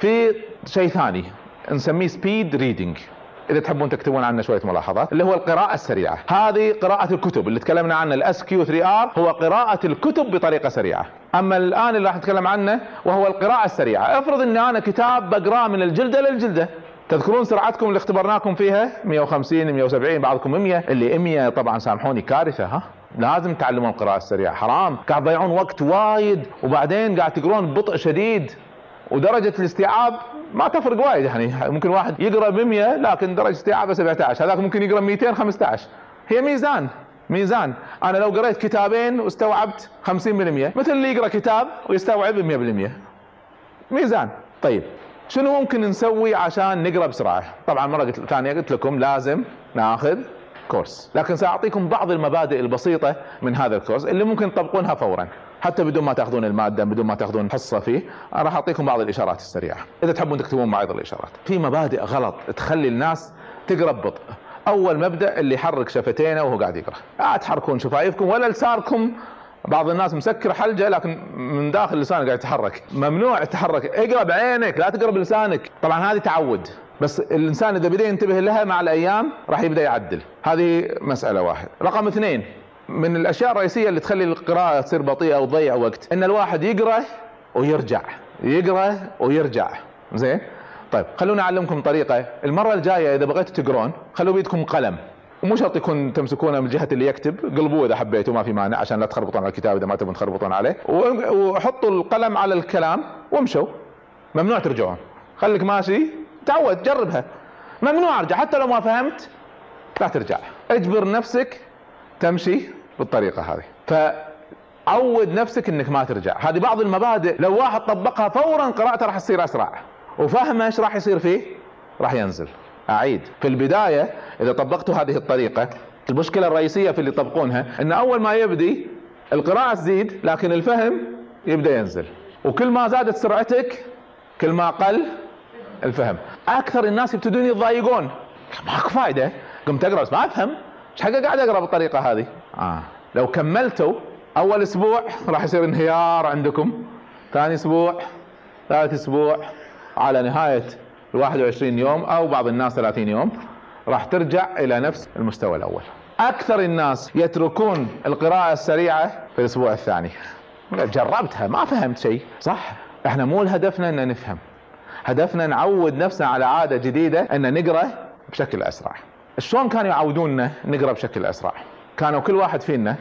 في شيء ثاني نسميه speed reading إذا تحبون تكتبون عنه شوية ملاحظات اللي هو القراءة السريعة. هذه قراءة الكتب اللي تكلمنا عنه ال SQ 3 R هو قراءة الكتب بطريقة سريعة. أما الآن اللي راح نتكلم عنه وهو القراءة السريعة. افرض إن أنا كتاب بقرأه من الجلدة للجلدة. تذكرون سرعتكم اللي اختبرناكم فيها؟ 150 170 بعضكم 100 اللي 100 طبعا سامحوني كارثة ها؟ لازم تعلمون القراءة السريعة حرام. قاعد تضيعون وقت وايد وبعدين قاعد تقرون ببطء شديد. ودرجة الاستيعاب ما تفرق وايد يعني. ممكن واحد يقرأ ب 100 لكن درجة استيعابه 17 هذاك ممكن يقرأ 200 15 هي ميزان ميزان. أنا لو قريت كتابين واستوعبت 50% مثل اللي يقرأ كتاب ويستوعب 100% ميزان. طيب شنو ممكن نسوي عشان نقرأ بسرعة؟ طبعا مرة ثانية قلت لكم لازم ناخذ كورس. لكن سأعطيكم بعض المبادئ البسيطة من هذا الكورس اللي ممكن تطبقونها فورا. حتى بدون ما تاخذون المادة بدون ما تاخذون حصة فيه راح أعطيكم بعض الإشارات السريعة. إذا تحبون تكتبون معي الإشارات. في مبادئ غلط تخلي الناس تقرا ببطء أول مبدأ اللي يحرك شفتينه وهو قاعد يقرأ. لا تحركون شفايفكم ولا لسانكم. بعض الناس مسكر حلجة لكن من داخل لسانه قاعد يتحرك. ممنوع تتحرك اقرأ بعينك لا تقرأ بلسانك. طبعا هذه تعود. بس الإنسان إذا بدأ ينتبه لها مع الأيام راح يبدأ يعدل. هذه مسألة واحد. رقم اثنين. من الأشياء الرئيسية اللي تخلي القراءة تصير بطيئة وتضيع وقت. إن الواحد يقرأ ويرجع. يقرأ ويرجع. زين؟ طيب خلوني أعلمكم طريقة. المرة الجاية إذا بغيتوا تقرون خلوا بيدكم قلم. ومو شرط يكون تمسكونه من جهة اللي يكتب قلبوه إذا حبيتوا ما في مانع عشان لا تخربطون على الكتاب إذا ما تبون تخربطون عليه. وحطوا القلم على الكلام وامشوا. ممنوع ترجعون. خليك ماشي. تعود جربها. ممنوع أرجع. حتى لو ما فهمت لا ترجع. اجبر نفسك تمشي بالطريقة هذه. فعود نفسك إنك ما ترجع. هذه بعض المبادئ لو واحد طبقها فورا قراءته راح تصير أسرع. وفهمه إيش راح يصير فيه؟ راح ينزل. أعيد. في البداية إذا طبقتوا هذه الطريقة المشكلة الرئيسية في اللي يطبقونها إن أول ما يبدي القراءة تزيد لكن الفهم يبدأ ينزل. وكل ما زادت سرعتك كل ما قل الفهم. أكثر الناس يبتدون يتضايقون. ماكو فايدة. قمت أقرأ بس ما أفهم. إيش حق قاعد أقرأ بالطريقة هذه؟ آه. لو كملتوا أول أسبوع راح يصير انهيار عندكم. ثاني أسبوع ثالث أسبوع على نهاية ال 21 يوم أو بعض الناس 30 يوم راح ترجع إلى نفس المستوى الأول. أكثر الناس يتركون القراءة السريعة في الأسبوع الثاني. جربتها ما فهمت شيء. صح إحنا مو هدفنا إن نفهم. هدفنا نعود نفسنا على عادة جديدة إن نقرأ بشكل أسرع. شلون كانوا يعودوننا نقرأ بشكل أسرع؟ كانوا كل واحد فينا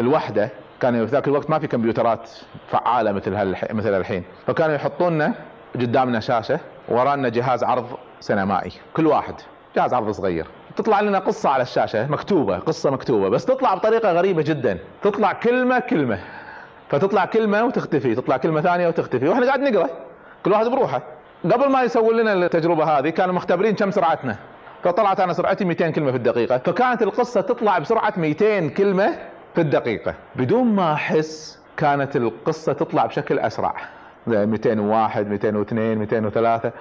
الوحدة كان في ذاك الوقت ما في كمبيوترات فعالة مثل. مثل الحين. فكانوا يحطوننا قدامنا شاشة ورانا جهاز عرض سينمائي كل واحد. جهاز عرض صغير. تطلع لنا قصة على الشاشة مكتوبة قصة مكتوبة بس تطلع بطريقة غريبة جدا. تطلع كلمة كلمة. فتطلع كلمة وتختفي تطلع كلمة ثانية وتختفي. وإحنا قاعد نقرأ كل واحد بروحه. قبل ما يسوون لنا التجربة هذه كانوا مختبرين كم سرعتنا. فطلعت أنا سرعتي 200 كلمة في الدقيقة. فكانت القصة تطلع بسرعة 200 كلمة في الدقيقة. بدون ما أحس كانت القصة تطلع بشكل أسرع. 201 202 203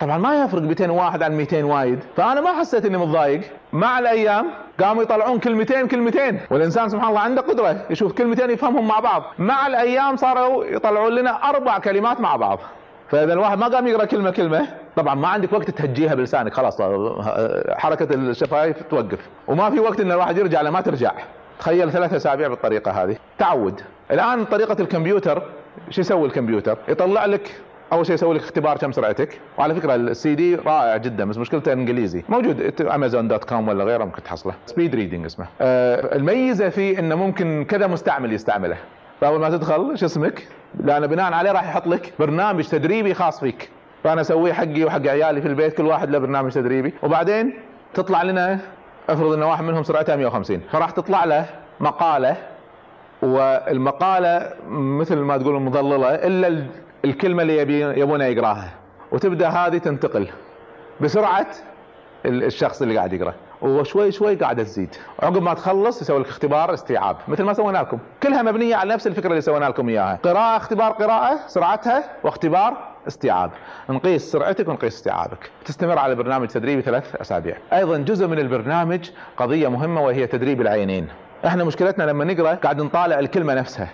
طبعا ما يفرق 201 عن 200 وايد. فأنا ما حسيت إني متضايق. مع الأيام قاموا يطلعون كلمتين كلمتين. والإنسان سبحان الله عنده قدرة يشوف كلمتين يفهمهم مع بعض. مع الأيام صاروا يطلعون لنا أربع كلمات مع بعض. فإذا الواحد ما قام يقرأ كلمة كلمة. طبعا ما عندك وقت تهجيها بلسانك خلاص حركة الشفايف توقف. وما في وقت ان الواحد يرجع لما ترجع. تخيل ثلاث أسابيع بالطريقة هذه. تعود. الآن طريقة الكمبيوتر شو يسوي الكمبيوتر؟ يطلع لك أول شيء يسوي لك اختبار كم سرعتك. وعلى فكرة السي دي رائع جدا بس مشكلته إنجليزي. موجود Amazon dot com ولا غيره ممكن تحصله. Speed Reading اسمه. آه الميزة فيه إنه ممكن كذا مستعمل يستعمله. فأول ما تدخل شو اسمك؟ لأن بناء عليه راح يحط لك برنامج تدريبي خاص فيك. فأنا اسويه حقي وحق عيالي في البيت كل واحد له برنامج تدريبي. وبعدين تطلع لنا افرض إن واحد منهم سرعته 150 فراح تطلع له مقالة والمقالة مثل ما تقول مضلله إلا الكلمة اللي يبي يبونه يقراها. وتبدأ هذه تنتقل بسرعة الشخص اللي قاعد يقرأ. وشوي شوي قاعدة تزيد. عقب ما تخلص يسوي لك اختبار استيعاب. مثل ما سوينا لكم. كلها مبنية على نفس الفكرة اللي سوينا لكم إياها. قراءة اختبار قراءة سرعتها واختبار استيعاب. نقيس سرعتك ونقيس استيعابك. تستمر على برنامج تدريبي ثلاث أسابيع. أيضا جزء من البرنامج قضية مهمة وهي تدريب العينين. إحنا مشكلتنا لما نقرأ قاعد نطالع الكلمة نفسها.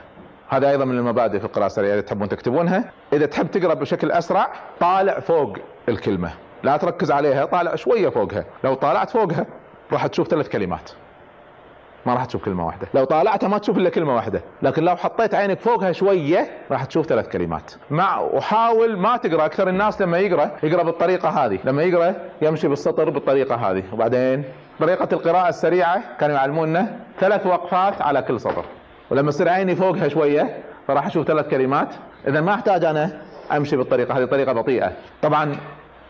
هذا أيضا من المبادئ في القراءة السريعة إذا تحبون تكتبونها. إذا تحب تقرأ بشكل أسرع طالع فوق الكلمة. لا تركز عليها طالع شوية فوقها. لو طالعت فوقها راح تشوف ثلاث كلمات. ما راح تشوف كلمة واحدة. لو طالعتها ما تشوف إلا كلمة واحدة. لكن لو حطيت عينك فوقها شوية راح تشوف ثلاث كلمات. مع وحاول ما تقرأ أكثر الناس لما يقرأ يقرأ بالطريقة هذه. لما يقرأ يمشي بالسطر بالطريقة هذه. وبعدين طريقة القراءة السريعة كانوا يعلمونا ثلاث وقفات على كل سطر. ولما تصير عيني فوقها شوية فراح أشوف ثلاث كلمات. إذا ما أحتاج أنا أمشي بالطريقة هذه طريقة بطيئة. طبعا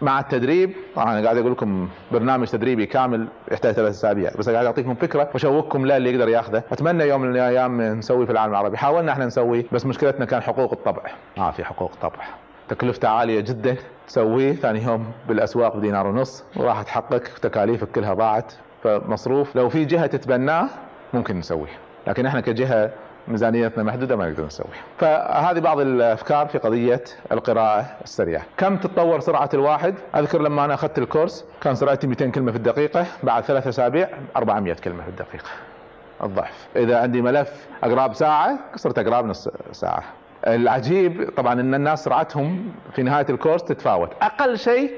مع التدريب طبعا أنا قاعد أقول لكم برنامج تدريبي كامل يحتاج ثلاث أسابيع بس قاعد أعطيكم فكرة وأشوقكم له اللي يقدر ياخذه. أتمنى يوم من الأيام نسوي في العالم العربي. حاولنا إحنا نسوي بس مشكلتنا كان حقوق الطبع. ما آه في حقوق طبع. تكلفته عالية جدا. تسويه ثاني يوم بالأسواق بدينار ونص. وراح تحقق تكاليفك كلها ضاعت. فمصروف. لو في جهة تتبناه ممكن نسويه. لكن إحنا كجهة ميزانيتنا محدودة ما نقدر نسوي فهذه بعض الأفكار في قضية القراءة السريعة. كم تتطور سرعة الواحد؟ أذكر لما أنا أخذت الكورس كان سرعتي 200 كلمة في الدقيقة بعد ثلاث أسابيع 400 كلمة في الدقيقة. الضعف. إذا عندي ملف أقرأه بساعة صرت أقرأه بنص ساعة. العجيب طبعا إن الناس سرعتهم في نهاية الكورس تتفاوت. أقل شيء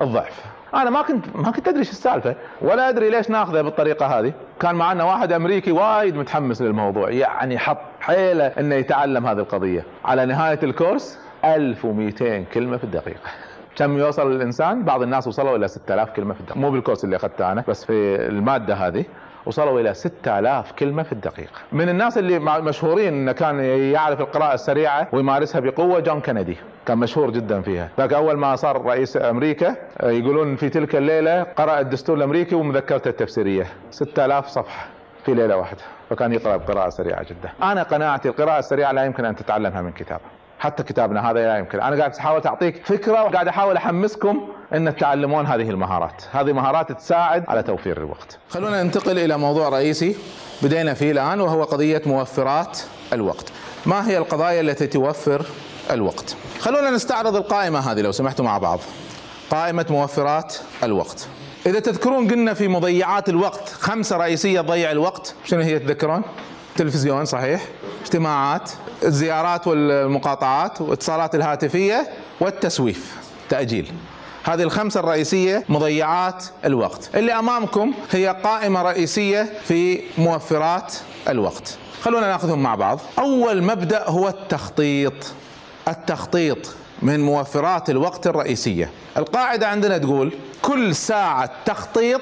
الضعف. أنا ما كنت ما كنت أدري إيش السالفة. ولا أدري ليش ناخذه بالطريقة هذه. كان معنا واحد أمريكي وايد متحمس للموضوع. يعني حط حيله إنه يتعلم هذه القضية. على نهاية الكورس 1200 كلمة في الدقيقة. كم يوصل الإنسان؟ بعض الناس وصلوا إلى 6000 كلمة في الدقيقة. مو بالكورس اللي أخذته أنا بس في المادة هذه. وصلوا إلى 6000 كلمة في الدقيقة. من الناس اللي مشهورين إنه كان يعرف القراءة السريعة ويمارسها بقوة جون كندي كان مشهور جدا فيها. ذاك أول ما صار رئيس أمريكا يقولون في تلك الليلة قرأ الدستور الأمريكي ومذكرته التفسيرية. 6000 صفحة في ليلة واحدة. فكان يقرأ بقراءة سريعة جدا. أنا قناعتي القراءة السريعة لا يمكن أن تتعلمها من كتاب حتى كتابنا هذا لا يمكن. أنا قاعد أحاول أعطيك فكرة وقاعد أحاول أحمسكم إن تتعلمون هذه المهارات. هذه مهارات تساعد على توفير الوقت. خلونا ننتقل إلى موضوع رئيسي بدينا فيه الآن وهو قضية موفرات الوقت. ما هي القضايا التي توفر الوقت؟ خلونا نستعرض القائمة هذه لو سمحتوا مع بعض. قائمة موفرات الوقت. إذا تذكرون قلنا في مضيعات الوقت خمسة رئيسية تضيع الوقت شنو هي تذكرون؟ تلفزيون صحيح. اجتماعات الزيارات والمقاطعات والاتصالات الهاتفية والتسويف تأجيل. هذه الخمسة الرئيسية مضيعات الوقت. اللي أمامكم هي قائمة رئيسية في موفرات الوقت. خلونا ناخذهم مع بعض. أول مبدأ هو التخطيط. التخطيط من موفرات الوقت الرئيسية. القاعدة عندنا تقول كل ساعة تخطيط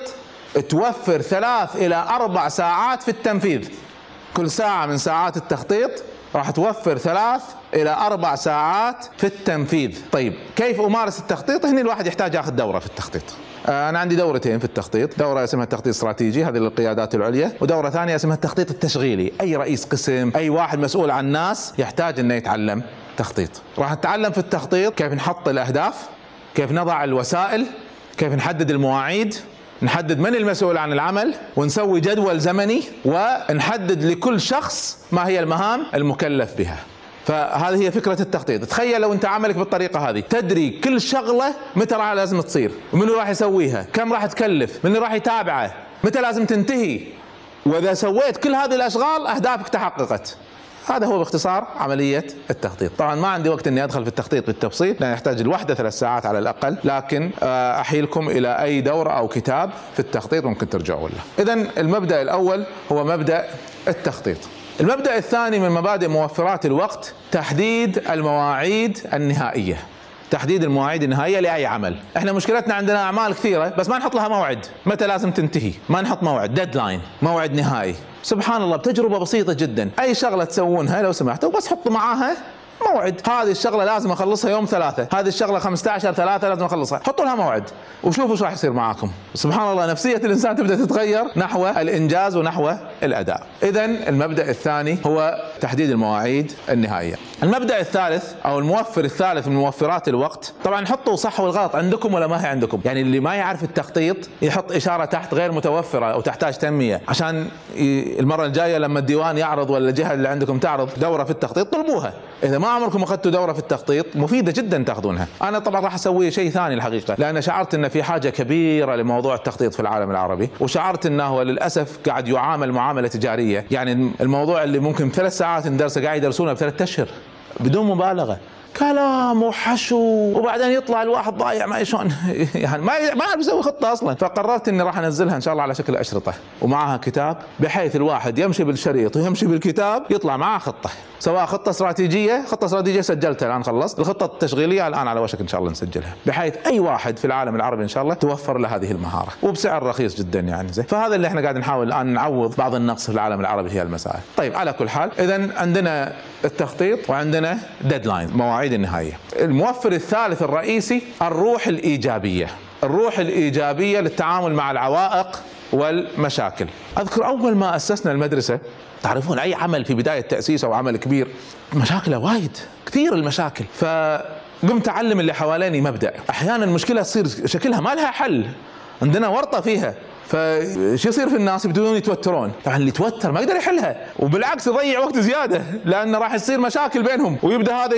توفر ثلاث إلى أربع ساعات في التنفيذ. كل ساعة من ساعات التخطيط راح توفر ثلاث إلى أربع ساعات في التنفيذ. طيب كيف أمارس التخطيط؟ هنا الواحد يحتاج ياخذ دورة في التخطيط. آه، أنا عندي دورتين في التخطيط. دورة اسمها التخطيط الاستراتيجي هذه للقيادات العليا. ودورة ثانية اسمها التخطيط التشغيلي. أي رئيس قسم أي واحد مسؤول عن ناس يحتاج إنه يتعلم تخطيط. راح نتعلم في التخطيط كيف نحط الأهداف كيف نضع الوسائل كيف نحدد المواعيد نحدد من المسؤول عن العمل ونسوي جدول زمني ونحدد لكل شخص ما هي المهام المكلف بها. فهذه هي فكرة التخطيط. تخيل لو انت عملك بالطريقة هذه. تدري كل شغلة متى راح لازم تصير ومنو راح يسويها كم راح تكلف من راح يتابعه متى لازم تنتهي. وإذا سويت كل هذه الأشغال أهدافك تحققت. هذا هو باختصار عملية التخطيط. طبعا ما عندي وقت إني أدخل في التخطيط بالتفصيل لأن يحتاج الوحدة ثلاث ساعات على الأقل لكن آه، أحيلكم إلى أي دورة أو كتاب في التخطيط ممكن ترجعوا له. اذا المبدأ الأول هو مبدأ التخطيط. المبدأ الثاني من مبادئ موفرات الوقت تحديد المواعيد النهائية. تحديد المواعيد النهائية لأي عمل. إحنا مشكلتنا عندنا أعمال كثيرة بس ما نحط لها موعد. متى لازم تنتهي؟ ما نحط موعد. ديدلاين موعد نهائي. سبحان الله بتجربة بسيطة جدا. أي شغلة تسوونها لو سمحتوا بس حطوا معاها موعد. هذه الشغلة لازم أخلصها يوم ثلاثة. هذه الشغلة 15 ثلاثة لازم أخلصها. حطوا لها موعد. وشوفوا إيش راح يصير معاكم. سبحان الله نفسية الإنسان تبدأ تتغير نحو الإنجاز ونحو الأداء. اذا المبدأ الثاني هو تحديد المواعيد النهائية. المبدأ الثالث أو الموفر الثالث من موفرات الوقت طبعا حطوا صح والغلط عندكم ولا ما هي عندكم. يعني اللي ما يعرف التخطيط يحط إشارة تحت غير متوفرة أو تحتاج تنمية. عشان المرة الجاية لما الديوان يعرض ولا الجهة اللي عندكم تعرض دورة في التخطيط طلبوها. إذا ما عمركم أخذتوا دورة في التخطيط مفيدة جدا تأخذونها. أنا طبعا راح أسوي شيء ثاني الحقيقة لأن شعرت إن في حاجة كبيرة لموضوع التخطيط في العالم العربي وشعرت انه للأسف قاعد يعامل معاملة تجارية. يعني الموضوع اللي ممكن ثلاث ساعات ندرسه قاعد يدرسونه بثلاث أشهر بدون مبالغة. كلام وحشو وبعدين يطلع الواحد ضايع ما شلون يعني ما ما أعرف يسوي خطة أصلا. فقررت إني راح أنزلها إن شاء الله على شكل أشرطة. ومعها كتاب بحيث الواحد يمشي بالشريط ويمشي بالكتاب يطلع معاه خطة. سواء خطة استراتيجية خطة استراتيجية سجلتها الآن خلصت. الخطة التشغيلية الآن على وشك إن شاء الله نسجلها. بحيث أي واحد في العالم العربي إن شاء الله توفر له هذه المهارة. وبسعر رخيص جدا يعني زين. فهذا اللي إحنا قاعد نحاول الآن نعوض بعض النقص في العالم العربي في المسائل. طيب على كل حال اذا عندنا التخطيط وعندنا ديدلاين مواعيد. النهائيه الموفر الثالث الرئيسي الروح الإيجابية. الروح الإيجابية للتعامل مع العوائق والمشاكل. أذكر أول ما أسسنا المدرسة تعرفون أي عمل في بداية تأسيس أو عمل كبير؟ مشاكله وايد كثير المشاكل. ف قمت أعلم اللي حواليني مبدأ. أحيانا المشكلة تصير شكلها ما لها حل. عندنا ورطة فيها. فشو يصير في الناس يبدون يتوترون؟ طبعا اللي يتوتر ما يقدر يحلها وبالعكس يضيع وقت زيادة لأنه راح يصير مشاكل بينهم ويبدأ هذا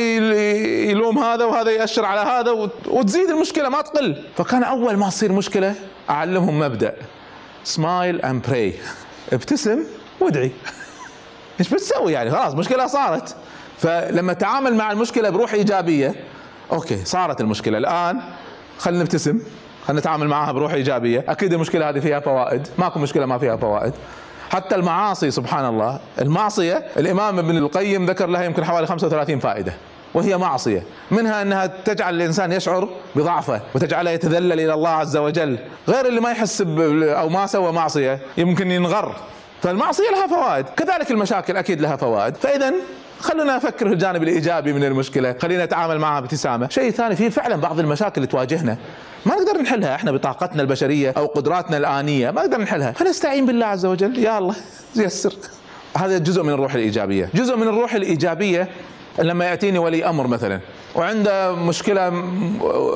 يلوم هذا وهذا يأشر على هذا وتزيد المشكلة ما تقل. فكان أول ما تصير مشكلة أعلمهم مبدأ. smile and pray ابتسم وادعي. إيش بتسوي يعني؟ خلاص مشكلة صارت. فلما تعامل مع المشكلة بروح إيجابية. أوكي صارت المشكلة. الآن خلينا نبتسم. نتعامل معها بروح إيجابية. أكيد المشكلة هذه فيها فوائد. ماكو مشكلة ما فيها فوائد. حتى المعاصي سبحان الله المعصية الإمام ابن القيم ذكر لها يمكن حوالي 35 فائدة. وهي معصية. منها أنها تجعل الإنسان يشعر بضعفه وتجعله يتذلل إلى الله عز وجل. غير اللي ما يحس أو ما سوى معصية يمكن ينغر. فالمعصية لها فوائد. كذلك المشاكل أكيد لها فوائد. فاذا خلونا نفكر في الجانب الإيجابي من المشكلة. خلينا نتعامل معها بابتسامة. شيء ثاني في فعلا بعض المشاكل اللي تواجهنا ما نقدر نحلها. إحنا بطاقتنا البشرية أو قدراتنا الآنية ما نقدر نحلها. فنستعين بالله عز وجل. يا الله يسر. هذا جزء من الروح الإيجابية. جزء من الروح الإيجابية لما يأتيني ولي أمر مثلا وعنده مشكلة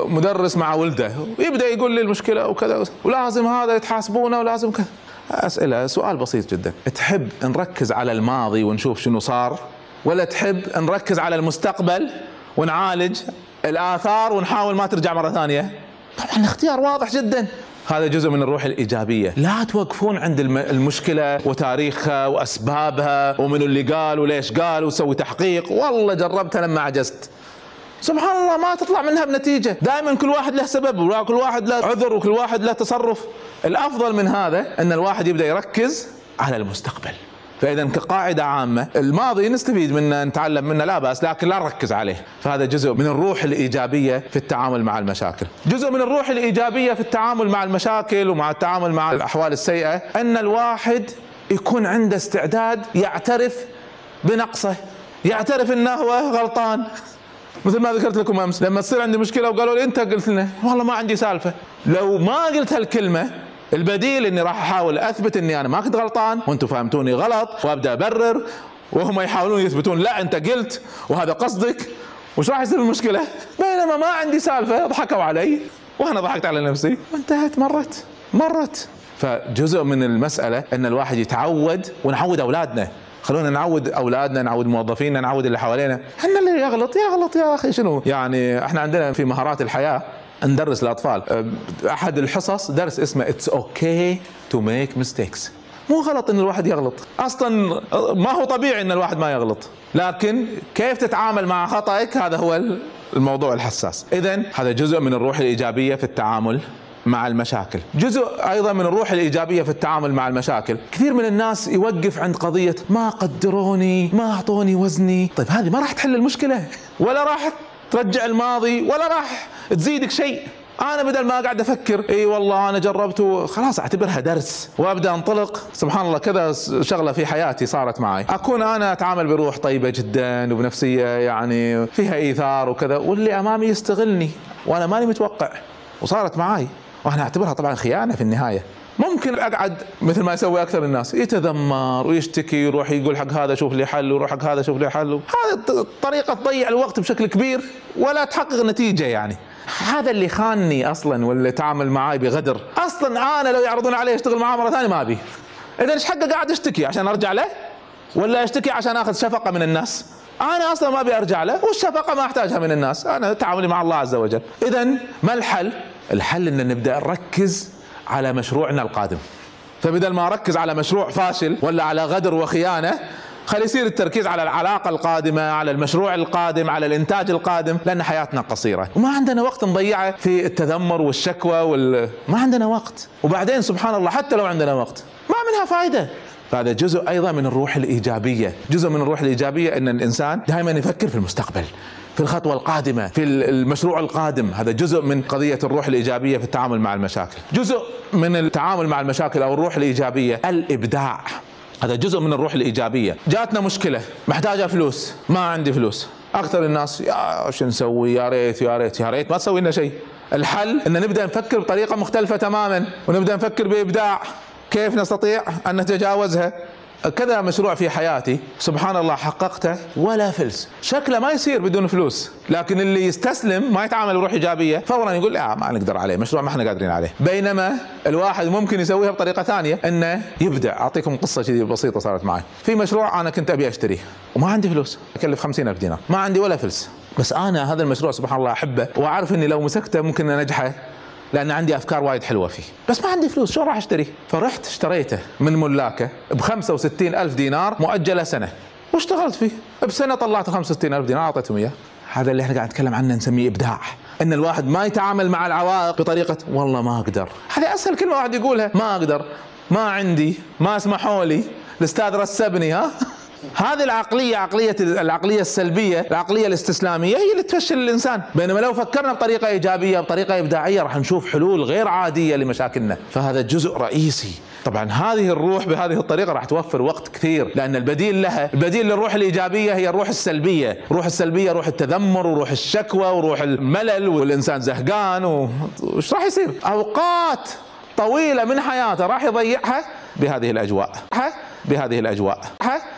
مدرس مع ولده يبدأ يقول لي المشكلة وكذا ولازم هذا يتحاسبونه ولازم كذا. أسئلة سؤال بسيط جدا. تحب نركز على الماضي ونشوف شنو صار؟ ولا تحب نركز على المستقبل ونعالج الآثار ونحاول ما ترجع مرة ثانية؟ طبعا الاختيار واضح جدا. هذا جزء من الروح الإيجابية. لا توقفون عند المشكلة وتاريخها وأسبابها ومن اللي قال وليش قال وسوي تحقيق. والله جربتها لما عجزت. سبحان الله ما تطلع منها بنتيجة. دائما كل واحد له سبب وكل واحد له عذر وكل واحد له تصرف. الأفضل من هذا أن الواحد يبدأ يركز على المستقبل. فإذا كقاعدة عامة الماضي نستفيد منه نتعلم منه لا بأس لكن لا نركز عليه. فهذا جزء من الروح الإيجابية في التعامل مع المشاكل. جزء من الروح الإيجابية في التعامل مع المشاكل ومع التعامل مع الأحوال السيئة أن الواحد يكون عنده استعداد يعترف بنقصه يعترف إنه هو غلطان. مثل ما ذكرت لكم أمس لما تصير عندي مشكلة وقالوا لي أنت قلت لنا. والله ما عندي سالفة. لو ما قلت هالكلمة البديل إني راح أحاول أثبت إني أنا ما كنت غلطان وأنتم فهمتوني غلط وأبدأ أبرر وهم يحاولون يثبتون لا أنت قلت وهذا قصدك وش راح يصير المشكلة؟ بينما ما عندي سالفة ضحكوا علي وأنا ضحكت على نفسي. وانتهت مرت مرت. فجزء من المسألة إن الواحد يتعود ونعود أولادنا. خلونا نعود أولادنا نعود موظفينا نعود اللي حوالينا. إن اللي يغلط يغلط يا أخي. شنو؟ يعني إحنا عندنا في مهارات الحياة ندرس الأطفال. أحد الحصص درس اسمه It's okay to make mistakes مو غلط إن الواحد يغلط. أصلا ما هو طبيعي إن الواحد ما يغلط. لكن كيف تتعامل مع خطأك؟ هذا هو الموضوع الحساس. اذا هذا جزء من الروح الإيجابية في التعامل مع المشاكل. جزء أيضا من الروح الإيجابية في التعامل مع المشاكل. كثير من الناس يوقف عند قضية ما قدروني ما أعطوني وزني. طيب هذه ما راح تحل المشكلة. ولا راح ترجع الماضي ولا راح تزيدك شيء. أنا بدل ما قاعد أفكر إي والله أنا جربت خلاص أعتبرها درس وأبدأ أنطلق. سبحان الله كذا شغلة في حياتي صارت معي. أكون أنا أتعامل بروح طيبة جدا وبنفسية يعني فيها إيثار وكذا واللي أمامي يستغلني وأنا ماني متوقع وصارت معي وأنا أعتبرها طبعا خيانة في النهاية. ممكن أقعد مثل ما يسوي أكثر الناس يتذمر ويشتكي يروح يقول حق هذا شوف لي حل ويروح حق هذا شوف لي حل. هذه طريقه تضيع الوقت بشكل كبير ولا تحقق نتيجة يعني. هذا اللي خانني أصلا واللي تعامل معاي بغدر. أصلا أنا لو يعرضون علي أشتغل معاه مرة ثانية ما أبي. إذا إيش حقه قاعد اشتكي عشان أرجع له؟ ولا اشتكي عشان آخذ شفقة من الناس؟ أنا أصلا ما أبي أرجع له والشفقة ما أحتاجها من الناس. أنا تعاملي مع الله عز وجل. اذا ما الحل؟ الحل إن نبدأ نركز على مشروعنا القادم. فبدل ما أركز على مشروع فاشل ولا على غدر وخيانة خلي يصير التركيز على العلاقة القادمة على المشروع القادم على الإنتاج القادم لأن حياتنا قصيرة. وما عندنا وقت نضيعه في التذمر والشكوى وال... ما عندنا وقت. وبعدين سبحان الله حتى لو عندنا وقت ما منها فائدة فهذا جزء أيضا من الروح الإيجابية. جزء من الروح الإيجابية أن الإنسان دائما يفكر في المستقبل. في الخطوة القادمة في المشروع القادم. هذا جزء من قضية الروح الإيجابية في التعامل مع المشاكل. جزء من التعامل مع المشاكل أو الروح الإيجابية الإبداع. هذا جزء من الروح الإيجابية. جاتنا مشكلة محتاجة فلوس. ما عندي فلوس. أكثر الناس يا شو نسوي؟ يا ريت يا ريت يا ريت. ما تسوي لنا شيء. الحل إن نبدأ نفكر بطريقة مختلفة تماما ونبدأ نفكر بإبداع. كيف نستطيع أن نتجاوزها؟ كذا مشروع في حياتي سبحان الله حققته ولا فلس. شكله ما يصير بدون فلوس لكن اللي يستسلم ما يتعامل بروح إيجابية. فورا يقول لا ما نقدر عليه مشروع ما إحنا قادرين عليه. بينما الواحد ممكن يسويها بطريقة ثانية إنه يبدع أعطيكم قصة كذي بسيطة صارت معي. في مشروع أنا كنت أبي أشتريه وما عندي فلوس أكلف خمسين ألف دينار. ما عندي ولا فلس. بس أنا هذا المشروع سبحان الله أحبه وأعرف إني لو مسكته ممكن أنجحه لأن عندي أفكار وايد حلوة فيه. بس ما عندي فلوس شو راح اشتريه فرحت اشتريته من ملاكة ب 65 ألف دينار مؤجلة سنة. واشتغلت فيه. بسنة طلعت 65 ألف دينار أعطيتهم إياه. هذا اللي إحنا قاعد نتكلم عنه نسميه إبداع. إن الواحد ما يتعامل مع العوائق بطريقة والله ما أقدر. هذه أسهل كلمه واحد يقولها. ما أقدر. ما عندي. ما اسمحوا لي. الأستاذ رسبني ها؟ هذه العقلية عقلية العقلية السلبية العقلية الاستسلامية هي اللي تفشل الإنسان. بينما لو فكرنا بطريقة إيجابية بطريقة إبداعية راح نشوف حلول غير عادية لمشاكلنا. فهذا جزء رئيسي. طبعا هذه الروح بهذه الطريقة راح توفر وقت كثير لأن البديل لها البديل للروح الإيجابية هي الروح السلبية. الروح السلبية روح التذمر وروح الشكوى وروح الملل والإنسان زهقان وش راح يصير؟ أوقات طويلة من حياته راح يضيعها بهذه الأجواء بهذه الأجواء.